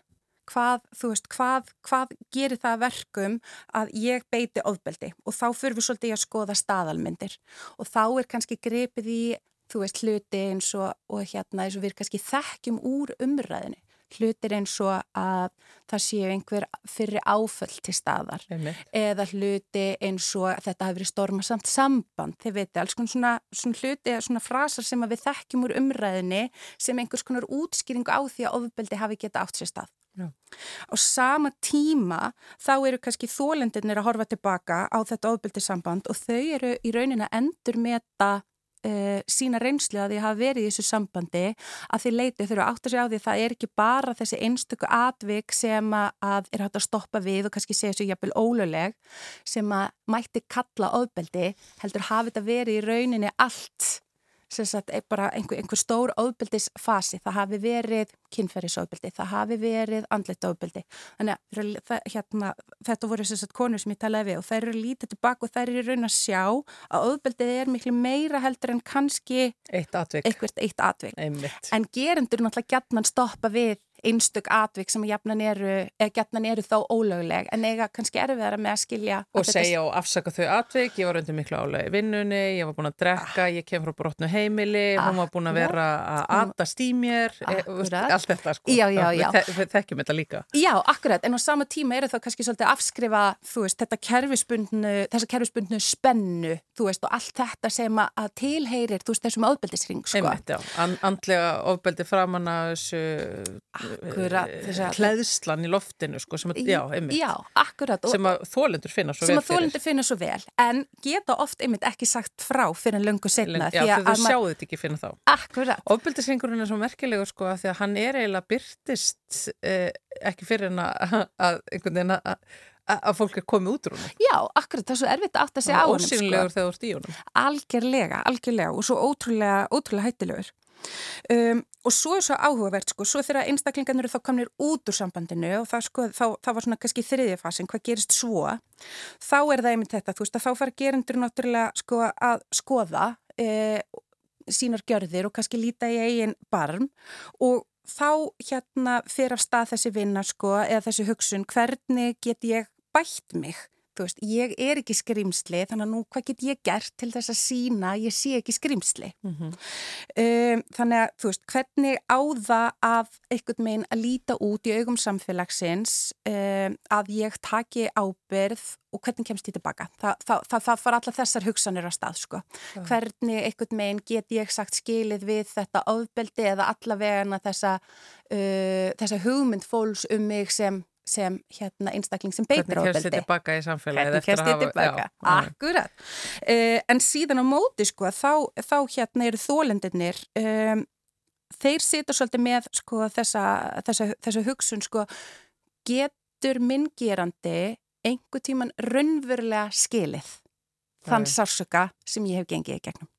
hvað, þú veist, hvað, hvað gerir það verkum að ég beiti ofbeldi og þá fyrir við svolítið að skoða staðalmyndir og þá er kannski grepið í, þú veist, hluti eins og, og hérna eins og við kannski þekkjum úr umræðinu hlutir eins og að það séu einhver fyrir áföll til staðar Einmitt. eða hluti eins og þetta hafi verið stormasamt samband, þið veitir, alls konar svona, svona hluti svona frasar sem við þekkjum úr umræðinni sem einhvers konar útskýringu á því að ofbeldi hafi geta átt sér stað. Já. Á sama tíma þá eru kannski þólendinir að horfa tilbaka á þetta ofbeldisamband og þau eru í raunin að endur meta uh, sína reynslu að því að hafa verið í þessu sambandi að því leiti þurfa átt að segja á því að það er ekki bara þessi einstöku atvik sem að er hægt að stoppa við og kannski segja þessu jafnvel óluleg sem að mætti kalla ofbeldi heldur hafi þetta verið í rauninni allt sagt bara einhver, einhver stór ofbeldisfasi, það hafi verið kynferðisofbeldi, það hafi verið andleitt ofbeldi, þannig að það, hérna, þetta voru sem sagt konur sem ég talaði við og þær eru lítið tilbaka og þær eru raun að sjá að ofbeldið er miklu meira heldur en kannski eitt atvik, eitt atvik. en gerendur náttúrulega gætnan stoppa við einstök atvik sem jafnan eru, eru þá ólöguleg en eiga kannski erfiðara með að skilja og segja og afsaka þau atvik. Ég var undir miklu álega í vinnunni, ég var búin að drekka ég kem frá brotnu heimili ah, hún var búin að vera að atast í mér e, allt þetta sko. Já, já, já. við, við þekkjum þetta líka. Já, akkurat, en á sama tíma eru þá kannski svolítið að afskrifa, þú veist, þetta kerfispundnu þessa kerfispundnu spennu þú veist, og allt þetta sem að tilheyrir þú veist, þessum ofbeldisring sko. Einmitt, andlega ofbeldi framann að þessu akkurat, uh, hlæðslan í loftinu sko, sem, að, já, já, akkurat, sem að þólendur finna svo sem vel að þólendur finna svo vel en geta oft einmitt ekki sagt frá fyrir en löngu setna já, því að þú sjáu þetta ekki finna þá akkurat ofbildisringurinn er svo merkilegur sko að því að hann er eiginlega byrtist eh, ekki fyrir en að, að einhvern veginn að að fólk er komið út úr húnum. Já, akkurat, það er svo erfitt að átta sig á húnum. Ósynlegur sko. þegar þú ert í húnum. Algjörlega, algjörlega og svo ótrúlega, ótrúlega hættilegur. Um, og svo er svo áhugavert sko, svo þegar einstaklingarnir eru þá komnir út úr sambandinu og það, sko, þá, það var svona kannski þriðja fasin, hvað gerist svo? Þá er það einmitt þetta, þú veist að þá fara gerendur náttúrulega sko að skoða e, sínar gjörðir og kannski líta í eigin barm. Og þá hérna fyrir af stað þessi vinna sko eða þessi hugsun, hvernig get ég bætt mig þú veist, ég er ekki skrimsli þannig að nú hvað get ég gert til þess að sína ég sé ekki skrimsli mm -hmm. um, þannig að þú veist hvernig á það að einhvern meginn að líta út í augum samfélagsins um, að ég taki ábyrð og hvernig kemst ég tilbaka það, það, það, það far allar þessar hugsanir á stað sko. ja. hvernig einhvern meginn get ég sagt skilið við þetta ofbeldi eða allavega þessa, uh, þessa hugmynd fólks um mig sem sem hérna einstakling sem beitir ofbeldi. Hvernig kemst þið tilbaka í samfélagið Hvernig kemst þið tilbaka, já, akkurat. Uh, en síðan á móti sko þá, þá hérna eru þólendirnir, um, þeir situr svolítið með sko þessa, þessa, þessa hugsun sko getur minngerandi einhver tíman raunverulega skilið þann sársöka sem ég hef gengið í gegnum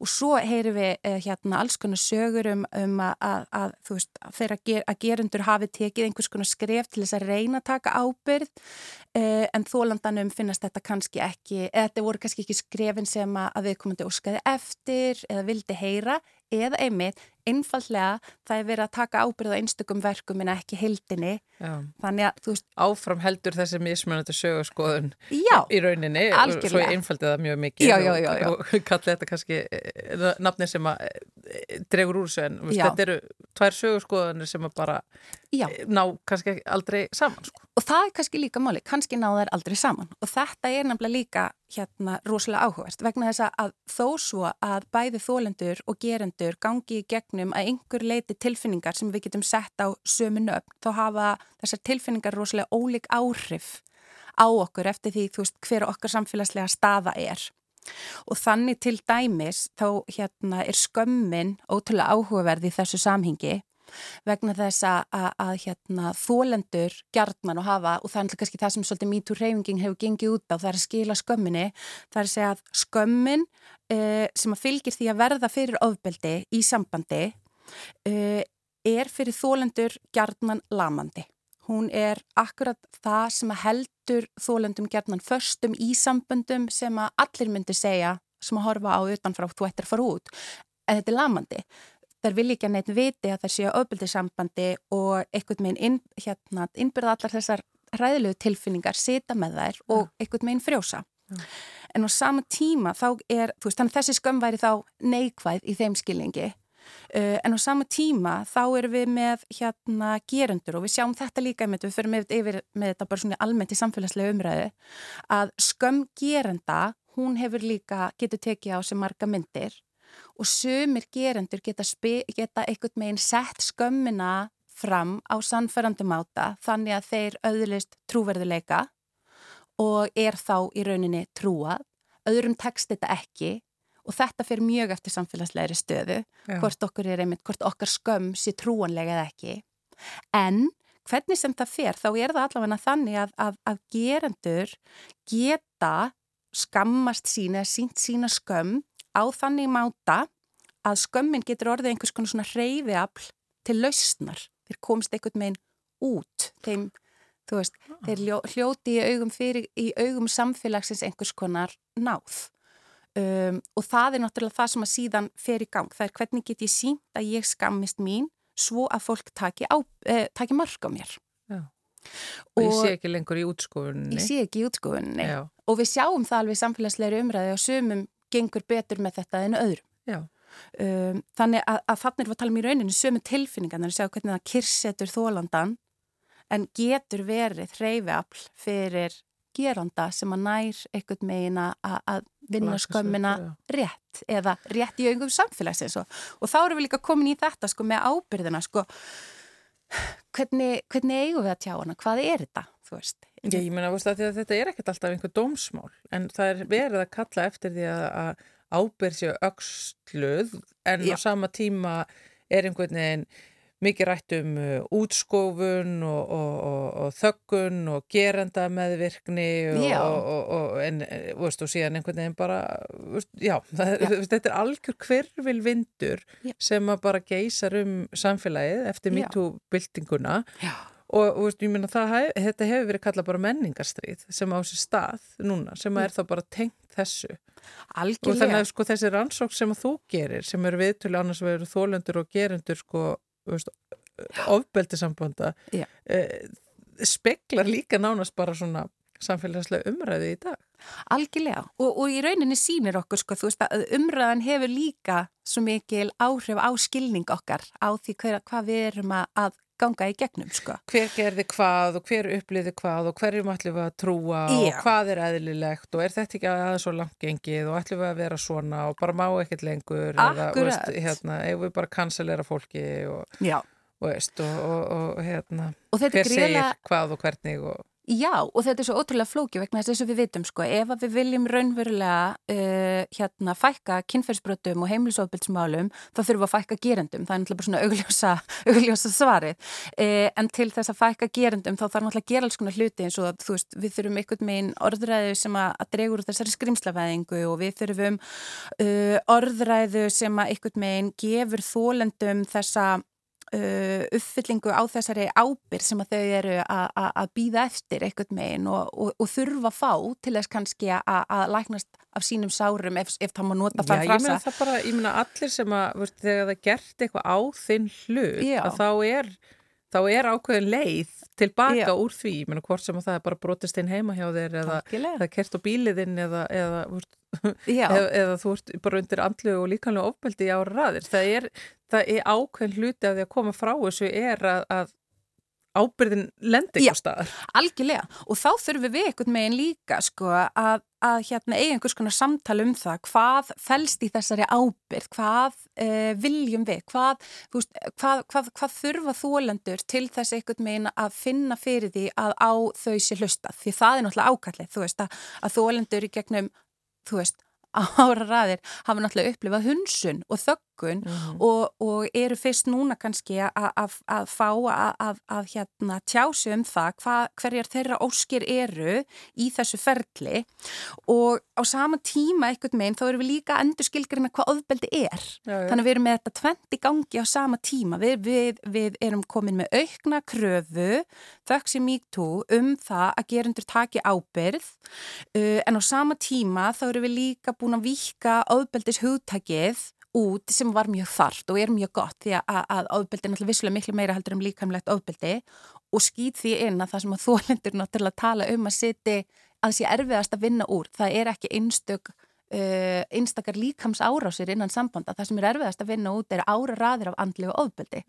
og svo heyrum við uh, hérna alls konar sögur um, um að, að, þú veist þeirra ger, að gerundur hafi tekið einhvers konar skref til þess að reyna að taka ábyrð uh, en þólandanum finnast þetta kannski ekki, eða þetta voru kannski ekki skrefin sem að við komandi óskaði eftir eða vildi heyra eða einmitt einfallega það er verið að taka ábyrð á einstökum verkum en ekki heldinni þannig að þú veist Áfram heldur þessi mismunandi sögurskoðun já, í rauninni algjörlega. og svo ég einfaldi það mjög mikið já, já, og, og kalli þetta kannski eh, nafni sem að eh, dregur úr veist, þetta eru tvær sögurskoðunir sem að bara ná kannski aldrei saman sko. og það er kannski líka máli, kannski ná þær aldrei saman. Og þetta er nefnilega líka hérna rosalega áhugast vegna þess að þó svo að bæði þólendur og gerendur gangi í gegnum að einhver leiti tilfinningar sem við getum sett á sömu nöfn þá hafa þessar tilfinningar rosalega ólík áhrif á okkur eftir því þú veist hver okkar samfélagslega staða er. Og þannig til dæmis þá hérna er skömmin ótrúlega áhugaverði í þessu samhingi vegna þess að, hérna, þólendur gjarnan og hafa og það er kannski það sem svolítið MeToo reyfingin hefur gengið út á, það er að skila skömminni það er að segja að skömmin uh, sem að fylgir því að verða fyrir ofbeldi í sambandi uh, er fyrir þólendur gjarnan lamandi. Hún er akkurat það sem að heldur þólendum gjarnan förstum í samböndum sem að allir myndir segja sem að horfa á utanfrá þú ættir að fara út. En þetta er lamandi þær vil ekki að neitt viti að það séu ofbildisambandi og einhvern veginn inn, hérna, innbyrða allar þessar ræðilegu tilfinningar, sita með þær og einhvern veginn frjósa. Já. En á sama tíma þá er, þú veist, þannig að þessi skömm væri þá neikvæð í þeim skilningi Uh, en á sama tíma þá erum við með hérna gerendur og við sjáum þetta líka með, við fyrir með, yfir með þetta bara svona almennt í samfélagslega umræðu að skömm gerenda hún hefur líka, getur tekið á sem marga myndir og sömur gerendur geta, geta einhvern meginn sett skömmina fram á sannferðandi máta þannig að þeir auðlist trúverðuleika og er þá í rauninni trúað, öðrum tekst þetta ekki og þetta fyrir mjög eftir samfélagslegri stöðu Já. hvort okkur er einmitt, hvort okkar skömm sé trúanlega eða ekki en hvernig sem það fer þá er það allavega þannig að, að, að gerendur geta skammast sína sínt sína skömm á þannig máta að skömmin getur orðið einhvers konar svona hreyfiafl til lausnar þeir komst einhvern meginn út þeim, þú veist, þeir hljóti í augum, fyrir, í augum samfélagsins einhvers konar náð Um, og það er náttúrulega það sem að síðan fer í gang. Það er hvernig get ég sínt að ég skammist mín svo að fólk taki, eh, taki mark á mér. Já. Og, og ég sé ekki lengur í útskofunni. Ég sé ekki í útskofunni. Já. Og við sjáum það alveg samfélagslegri umræði og sumum gengur betur með þetta en öðrum. Um, þannig að, að þannig er við að tala um í rauninu sumum tilfinningan, þannig að sjá hvernig það kirsetur þólandan en getur verið hreyfiafl fyrir geranda sem að nær einhvern megin að vinna skömmina rétt eða rétt í augum samfélagsins. Og, og þá eru við líka komin í þetta sko með ábyrðina sko hvernig, hvernig eigum við að tjá hana, hvað er þetta þú veist? Já, ég meina að þetta er ekkert alltaf einhver dómsmál en það er verið að kalla eftir því að, að ábyrð séu auksluð en Já. á sama tíma er einhvern veginn mikið rætt um uh, útskófun og, og, og þöggun og gerenda meðvirkni og, en, eh, veist, og síðan einhvern veginn bara veist, já, það, já. þetta er algjör hverfil vindur já. sem að bara geysar um samfélagið eftir MeToo-byltinguna og veist, minna það þetta hefur verið kallað bara menningarstríð sem á sér stað núna sem er þá bara tengt þessu Algjörlega. og þannig að sko, þessi rannsók sem að þú gerir sem eru viðtölu annars vegar þólendur og gerendur sko ofbeldisambanda eh, speklar líka nánast bara svona samfélagslega umræði í dag. Algjörlega. Og, og í rauninni sínir okkur sko þú veist að umræðan hefur líka svo mikil áhrif á skilning okkar á því hver, hvað við erum að ganga í gegnum sko. Hver gerði hvað og hver uppliði hvað og hverjum ætlum við að trúa Já. og hvað er eðlilegt og er þetta ekki aðeins svo langt gengið og ætlum við að vera svona og bara má ekkert lengur Akkurat. eða veist, hérna, ef við bara kansalera fólki og, og, veist, og, og hérna, hver segir hvað og hvernig og Já og þetta er svo ótrúlega flóki vegna þess að við vitum sko ef við viljum raunverulega uh, hérna fækka kynferðsbrötum og heimilisofbildsmálum þá þurfum við að fækka gerendum, það er náttúrulega svona augljósa, augljósa svarið. Uh, en til þess að fækka gerendum þá þarf náttúrulega að gera alls konar hluti eins og að þú veist við þurfum einhvern megin orðræðu sem að, að dregur úr þessari skrimslaveðingu og við þurfum uh, orðræðu sem að einhvern megin gefur þólendum þessa uh, uppfyllingu á þessari ábyrg sem að þau eru að býða eftir einhvern megin og, og, og þurfa að fá til þess kannski að læknast af sínum sárum ef, ef það má nota það frasa. Já, ég meina það bara, ég meina allir sem að, þegar það gert eitthvað á þinn hlut, Já. að þá er þá er ákveðin leið tilbaka Já. úr því, ég menna hvort sem að það er bara brotist inn heima hjá þér eða, eða kert á bíliðinn eða, eða, eða, þú ert bara undir andlu og líkanlega ofbeldi ára raðir. Það er, það er ákveðin hluti af því að koma frá þessu er að, að ábyrðin lendi ykkur staðar. Algjörlega og þá þurfum við einhvern megin líka sko að, að hérna eiga einhvers konar samtala um það hvað fælst í þessari ábyrð, hvað uh, viljum við, hvað, veist, hvað, hvað, hvað þurfa þólendur til þess einhvern megin að finna fyrir því að á þau sé hlusta því það er náttúrulega ákallið, þú veist að, að þólendur í gegnum, þú veist ára ræðir hafa náttúrulega upplifað hunsun og þöggun mm -hmm. og, og eru fyrst núna kannski að fá að hérna, tjási um það hva, hverjar þeirra óskir eru í þessu ferli og á sama tíma einhvern meginn þá erum við líka endur skilgarinn að hvað ofbeldi er. Já, já. Þannig að við erum með þetta tventi gangi á sama tíma. Við, við, við erum komin með aukna kröfu þöggs í MeToo um það að gerundur taki ábyrð uh, en á sama tíma þá erum við líka búin að vika ofbeldis hugtakið út sem var mjög þart og er mjög gott því að, að ofbeldi er náttúrulega vissulega miklu meira heldur um líkamlegt ofbeldi og skýt því inn að það sem að þólendur náttúrulega tala um að siti að sé erfiðast að vinna úr, það er ekki einstök uh, einstakar líkams árásir innan sambanda, það sem er erfiðast að vinna út er ára raðir af andlegu ofbeldi.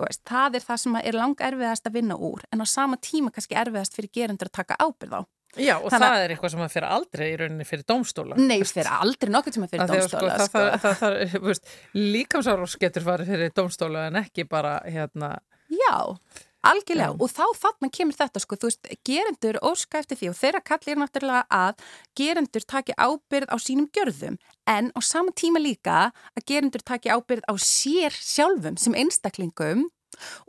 Veist, það er það sem er lang erfiðast að vinna úr en á sama tíma kannski erfiðast fyrir gerendur að taka ábyrð á Já og Þannig, það er eitthvað sem að fyrir aldrei í rauninni fyrir dómstóla. Nei, fyrir aldrei nokkur sem að fyrir dómstóla. Sko, sko. Það, það, það, líkamsárós getur farið fyrir dómstóla en ekki bara hérna. Já, algjörlega Já. og þá þarna kemur þetta sko, þú veist, gerendur óska eftir því og þeirra kallir náttúrulega að gerendur taki ábyrð á sínum gjörðum en á sama tíma líka að gerendur taki ábyrð á sér sjálfum sem einstaklingum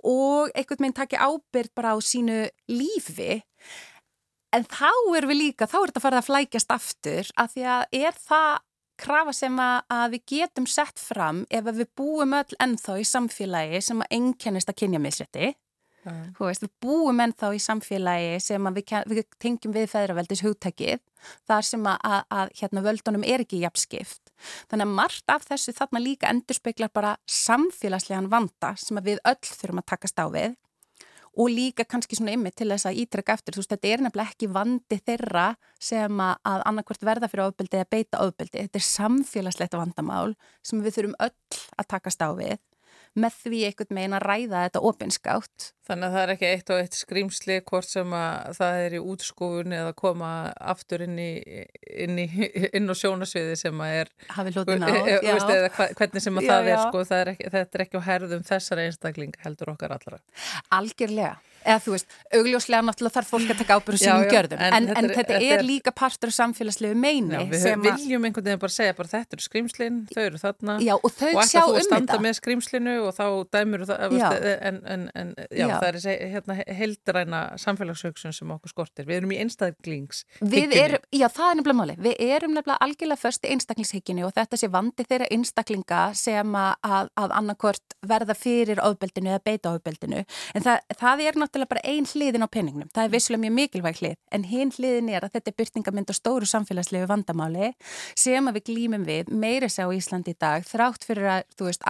og einhvern veginn taki ábyrð bara á sínu lífi En þá er við líka, þá er þetta farið að flækjast aftur að því að er það krafa sem að við getum sett fram ef við búum öll ennþá í samfélagi sem að ennkennist að kynja misrætti. Mm. Veist, við búum ennþá í samfélagi sem við, við tengjum við feðraveldis hugtækið þar sem að, að, að hérna, völdunum er ekki jafnskipt. Þannig að margt af þessu þarna líka endurspeglar bara samfélagslegan vanda sem við öll þurfum að takast á við og líka kannski svona ymmið til þess að ítrekka eftir, þú veist, þetta er nefnilega ekki vandi þeirra sem að annarkvört verða fyrir ofbeldi eða beita ofbeldi, þetta er samfélagslegt vandamál sem við þurfum öll að takast á við með því einhvern megin að ræða þetta opinskátt. Þannig að það er ekki eitt og eitt skrýmsli hvort sem að það er í útskófun eða koma aftur inn, í, inn, í, inn á sjónasviði sem að er hafi hlutun á, e, e, já. Eða hvernig sem að já, það er, sko, það er ekki, þetta er ekki á herðum þessara einstakling heldur okkar allara. Algjörlega. Eða þú veist, augljóslega náttúrulega þarf fólk að taka ábyrðu sínum gjörðum, en, en, en þetta er, er líka partur af samfélagslegu meini já, Við viljum einhvern veginn bara segja bara þetta eru skrimslinn, þau eru þarna já, og og um þetta ætla þú að standa með skrimslinu og þá dæmur það en, en það er hérna, heildræna samfélagshugsun sem okkur skortir. Við erum í einstaklings er, Já, það er nefnilega máli, við erum nefnilega algjörlega först í einstaklingshyggjunni og þetta sé vandi þeirra einstaklinga sem að, að annarkvört verða fyrir ofbeldinu eða beita ofbeldinu. En það, það er náttúrulega bara ein hliðin á penningnum. Það er vissulega mjög mikilvæg hlið. En hinn hliðin er að þetta er byrtingamind og stóru samfélagslegu vandamáli sem við glýmum við meiri sá í Íslandi í dag þrátt fyrir að, þú veist,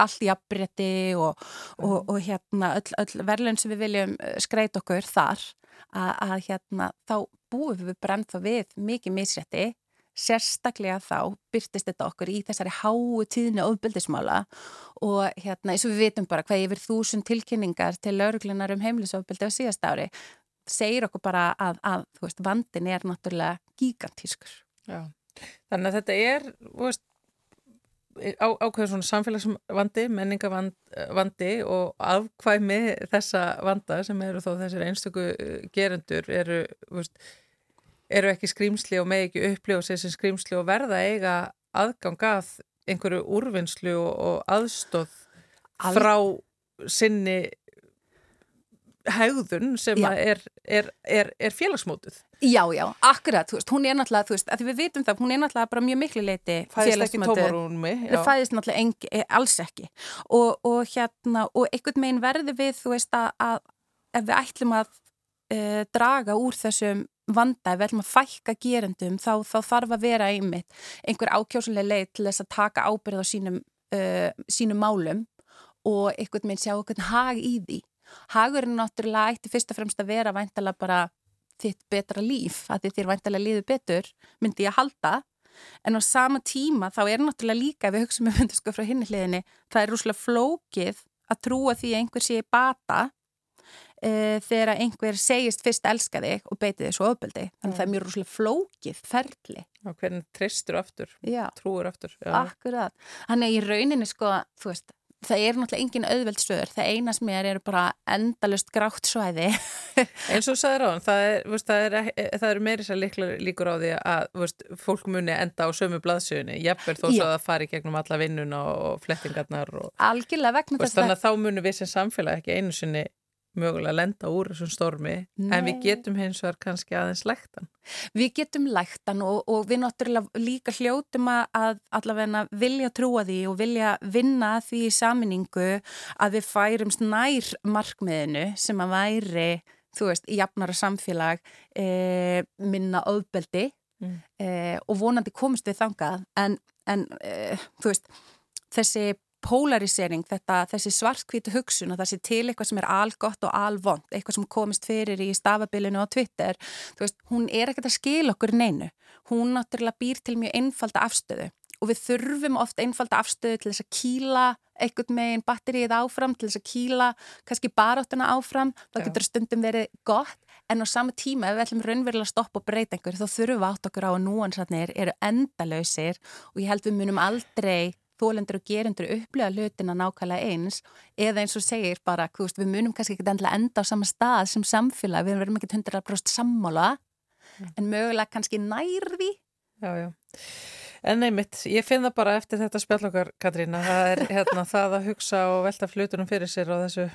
við viljum eh, skreit okkur þar að, að hérna þá búum við brent þá við mikið misrætti sérstaklega þá byrtist þetta okkur í þessari háu tíðni ofbildismála og hérna eins og við vitum bara hvað yfir þúsund tilkynningar til lauruglunar um heimlisofbildi á síðast ári segir okkur bara að, að veist, vandin er náttúrulega gigantískur. Já, þannig að þetta er veist, á, ákveður svona samfélagsvandi, menningavandi og afkvæmi þessa vanda sem eru þó þessir einstöku gerendur eru veist, eru ekki skrýmsli og með ekki upplifa sér sem skrýmsli og verða eiga aðgang að einhverju úrvinnslu og aðstóð frá sinni hegðun sem er, er, er, er félagsmótuð. Já, já, akkurat, þú veist, hún er náttúrulega, þú veist, að við vitum það, hún er náttúrulega bara mjög miklu leiti félagsmótuð. Fæðist ekki tómarúnmi. Fæðist náttúrulega engi, eh, alls ekki og, og hérna, og einhvern megin verði við, þú veist, að, að ef við ætlum að uh, draga úr þessum vanda, ef við ætlum að fækka gerendum þá, þá þarf að vera einmitt einhver ákjósuleg leið til þess að taka ábyrð á sínum, uh, sínum málum og einhvern veginn sjá einhvern hag í því. Hagurinn náttúrulega ætti fyrst og fremst að vera væntalega bara þitt betra líf, að þið þér væntalega líður betur, myndi ég að halda. En á sama tíma þá er náttúrulega líka ef við hugsaum um þetta sko frá hinni hliðinni það er rúslega flókið að trúa því að einhver sé bata uh, þegar einhver segist fyrst elska þig og beiti þig svo öfbeldi þannig að það er mjög rúslega flókið ferli. Og hvernig tristur aftur já. trúur aftur já. akkurat, þannig í rauninni sko þú veist Það er náttúrulega engin auðveld stöður, það eina sem er eru bara endalust grátt svæði. Eins og sæður á hann, það eru er, er, er meiri sér líkur á því að veist, fólk muni enda á sömu blaðsjöunni, jafnverð þó svo að það fari gegnum alla vinnuna og flettingarnar. Og, Algjörlega vegna þess að... Þannig að þá muni við sem samfélag ekki einu sinni mögulega lenda úr þessum stormi Nei. en við getum hins vegar kannski aðeins læktan. Við getum læktan og, og við náttúrulega líka hljótum að allavega vilja trúa því og vilja vinna því í saminningu að við færumst nær markmiðinu sem að væri, þú veist, í jafnara samfélag e, minna auðbeldi mm. e, og vonandi komist við þangað en, en e, þú veist þessi polarisering, þetta, þessi svartkvítu hugsun og það sé til eitthvað sem er algott og alvond, eitthvað sem komist fyrir í stafabilinu á Twitter, þú veist, hún er ekkert að skila okkur neinu. Hún náttúrulega býr til mjög einfalda afstöðu og við þurfum oft einfalda afstöðu til þess að kýla einhvern meginn batterið áfram, til þess að kýla kannski baráttuna áfram, það getur stundum verið gott, en á sama tíma ef við ætlum raunverulega að stoppa og breyta einhverju þá þurfum við átt okkur á að núansatnir eru endalöysir og ég held við munum aldrei þólendur og gerundur upplega hlutina nákvæmlega eins eða eins og segir bara, veist, við munum kannski ekki enda á sama stað sem samfélag, við verðum ekki 100% sammála mm. en mögulega kannski nærði Já, já. En neymitt, ég finn það bara eftir þetta spjallokkar Katrín að það er hérna, það að hugsa og velta flutunum fyrir sér og þessu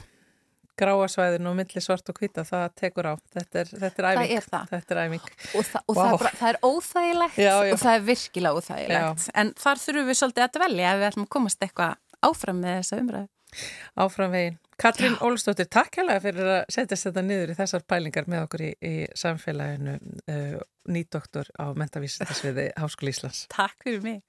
gráasvæðinu og milli svart og hvita, það tekur á þetta er, þetta er æfing, það er þetta er æfing. og, þa og wow. það, er bara, það er óþægilegt já, já. og það er virkilega óþægilegt já. en þar þurfum við svolítið að dvelja ef við ætlum að komast eitthvað áfram með þessa umræðu Áfram veginn. Katrín Ólustóttir, takk hérlega fyrir að setjast þetta niður í þessar pælingar með okkur í, í samfélaginu uh, nýdoktor á mentavísindasviði Háskóli Íslands. Takk fyrir mig.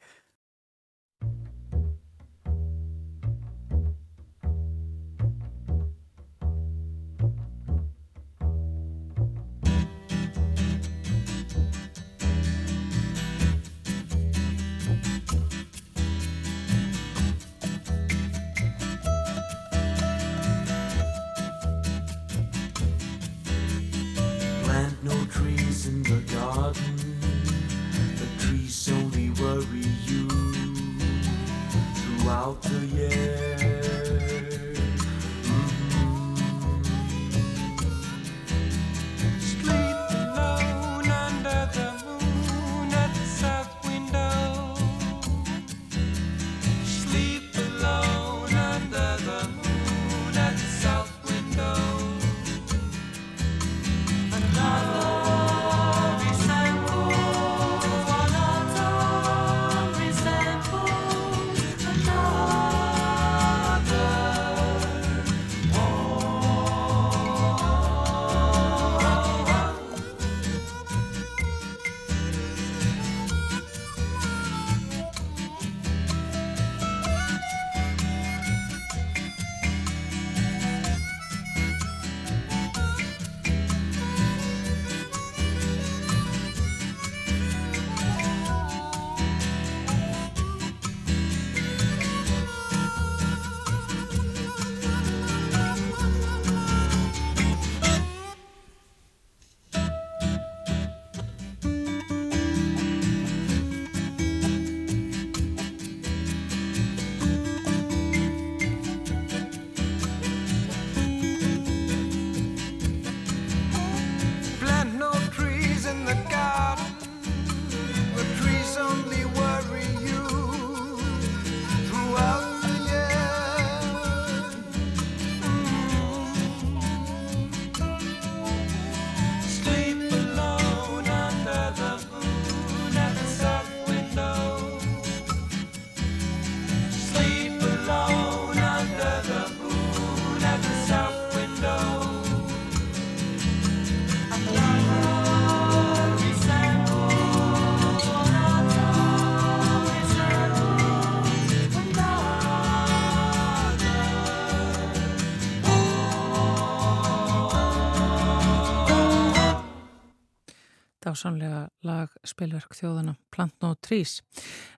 Dásanlega lagspilverk þjóðana Plantn og Trís.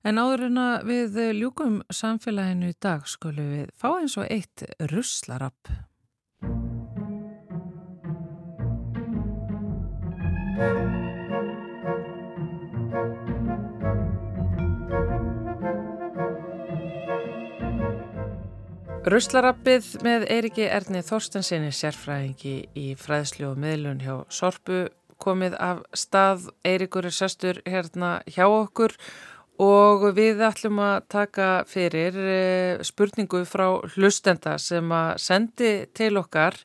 En áður en að við ljúkum samfélaginu í dag skulum við fá eins og eitt ruslarapp. Ruslarappið með Eiriki Erni Þorstensinni sérfræðingi í fræðslu og miðlun hjá Sorpu komið af stað Eirikur er sestur hérna hjá okkur og við ætlum að taka fyrir eh, spurningu frá hlustenda sem að sendi til okkar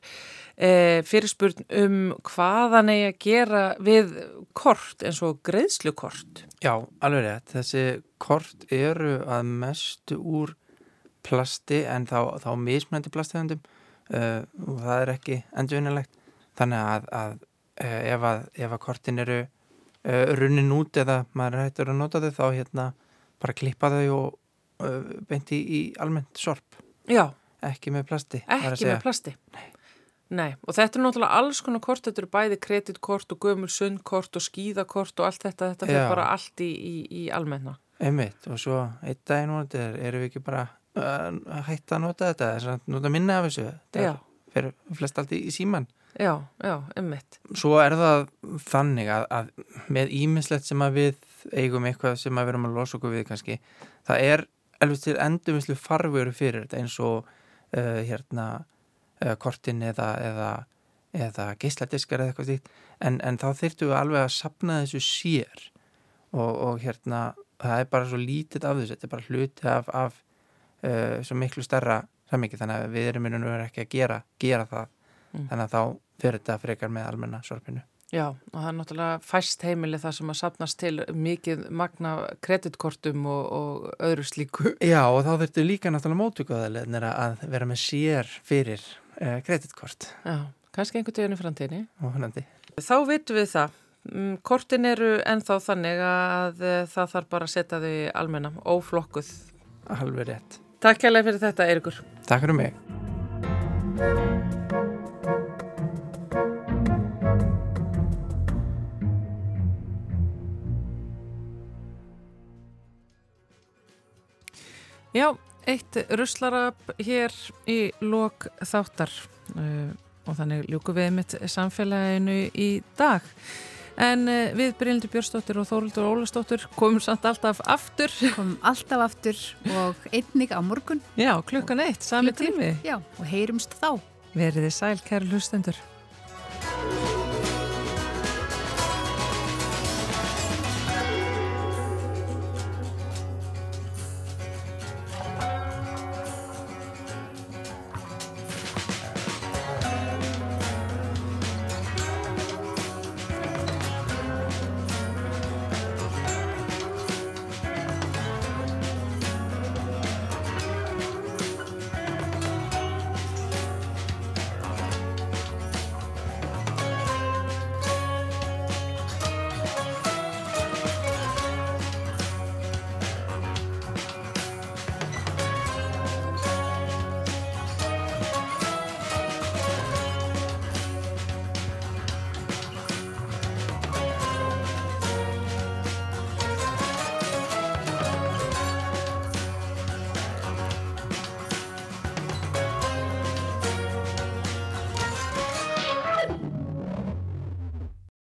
eh, fyrir spurn um hvaðan eigi að gera við kort eins og greiðslukort. Já, alveg rétt. Þessi kort eru að mestu úr plasti en þá, þá mismöndi plastegundum uh, og það er ekki endurvinnilegt. Þannig að, að Eh, ef að, ef að kortin eru uh, runnin út eða maður hættur að nota þau þá hérna bara klippa þau og, uh, beint í, í almennt sorp. Já, ekki með plasti ekki með plasti. Nei. Nei, og þetta er náttúrulega alls konar kort, þetta eru bæði kreditkort og gömul sundkort og skíðakort og allt þetta, þetta fyrir bara allt í, í, í almenna. Einmitt, og svo einn vonandi er, erum við ekki bara að hætta að nota þetta, nota minna af þessu. Þetta fyrir flest allt í, í síman Já, já, einmitt. Svo er það þannig að, að með ímislegt sem að við eigum eitthvað sem að við erum að losa okkur við kannski, það er alveg til endurvinnslu farveru fyrir þetta eins og uh, hérna uh, kortin eða, eða, eða geisladiskar eða eitthvað stíkt en, en þá þyrftum við alveg að sapna þessu sér og, og hérna það er bara svo lítið af þessu, þetta er bara hluti af, af uh, svo miklu stærra samingi þannig að við erum minnum ekki að gera, gera það Mm. þannig að þá fyrir þetta frekar með almenna sorpinu. Já, og það er náttúrulega fæst heimili það sem að sapnast til mikið magna kreditkortum og, og öðru slíku. Já og þá þurftu líka náttúrulega mótugöðalegnir að vera með sér fyrir uh, kreditkort Já, kannski einhvern deginn í framtíðinni. og hannandi. Þá vitum við það. Mm, Kortin eru ennþá þannig að eh, það þarf bara að setja þau almenna, óflokkuð. Alveg rétt. Takk kærlega fyrir þetta, Eirikur. Takk fyrir mig. Já, eitt ruslarab hér í lok þáttar uh, og þannig ljúku við mitt samfélaginu í dag. En uh, við Brynildur Björnsdóttir og Þórildur Ólastóttir komum samt alltaf aftur. Komum alltaf aftur og einnig á morgun. Já, klukkan eitt, sami Klukkan tími. Já, og heyrumst þá. Veriði sæl, kæru hlustendur.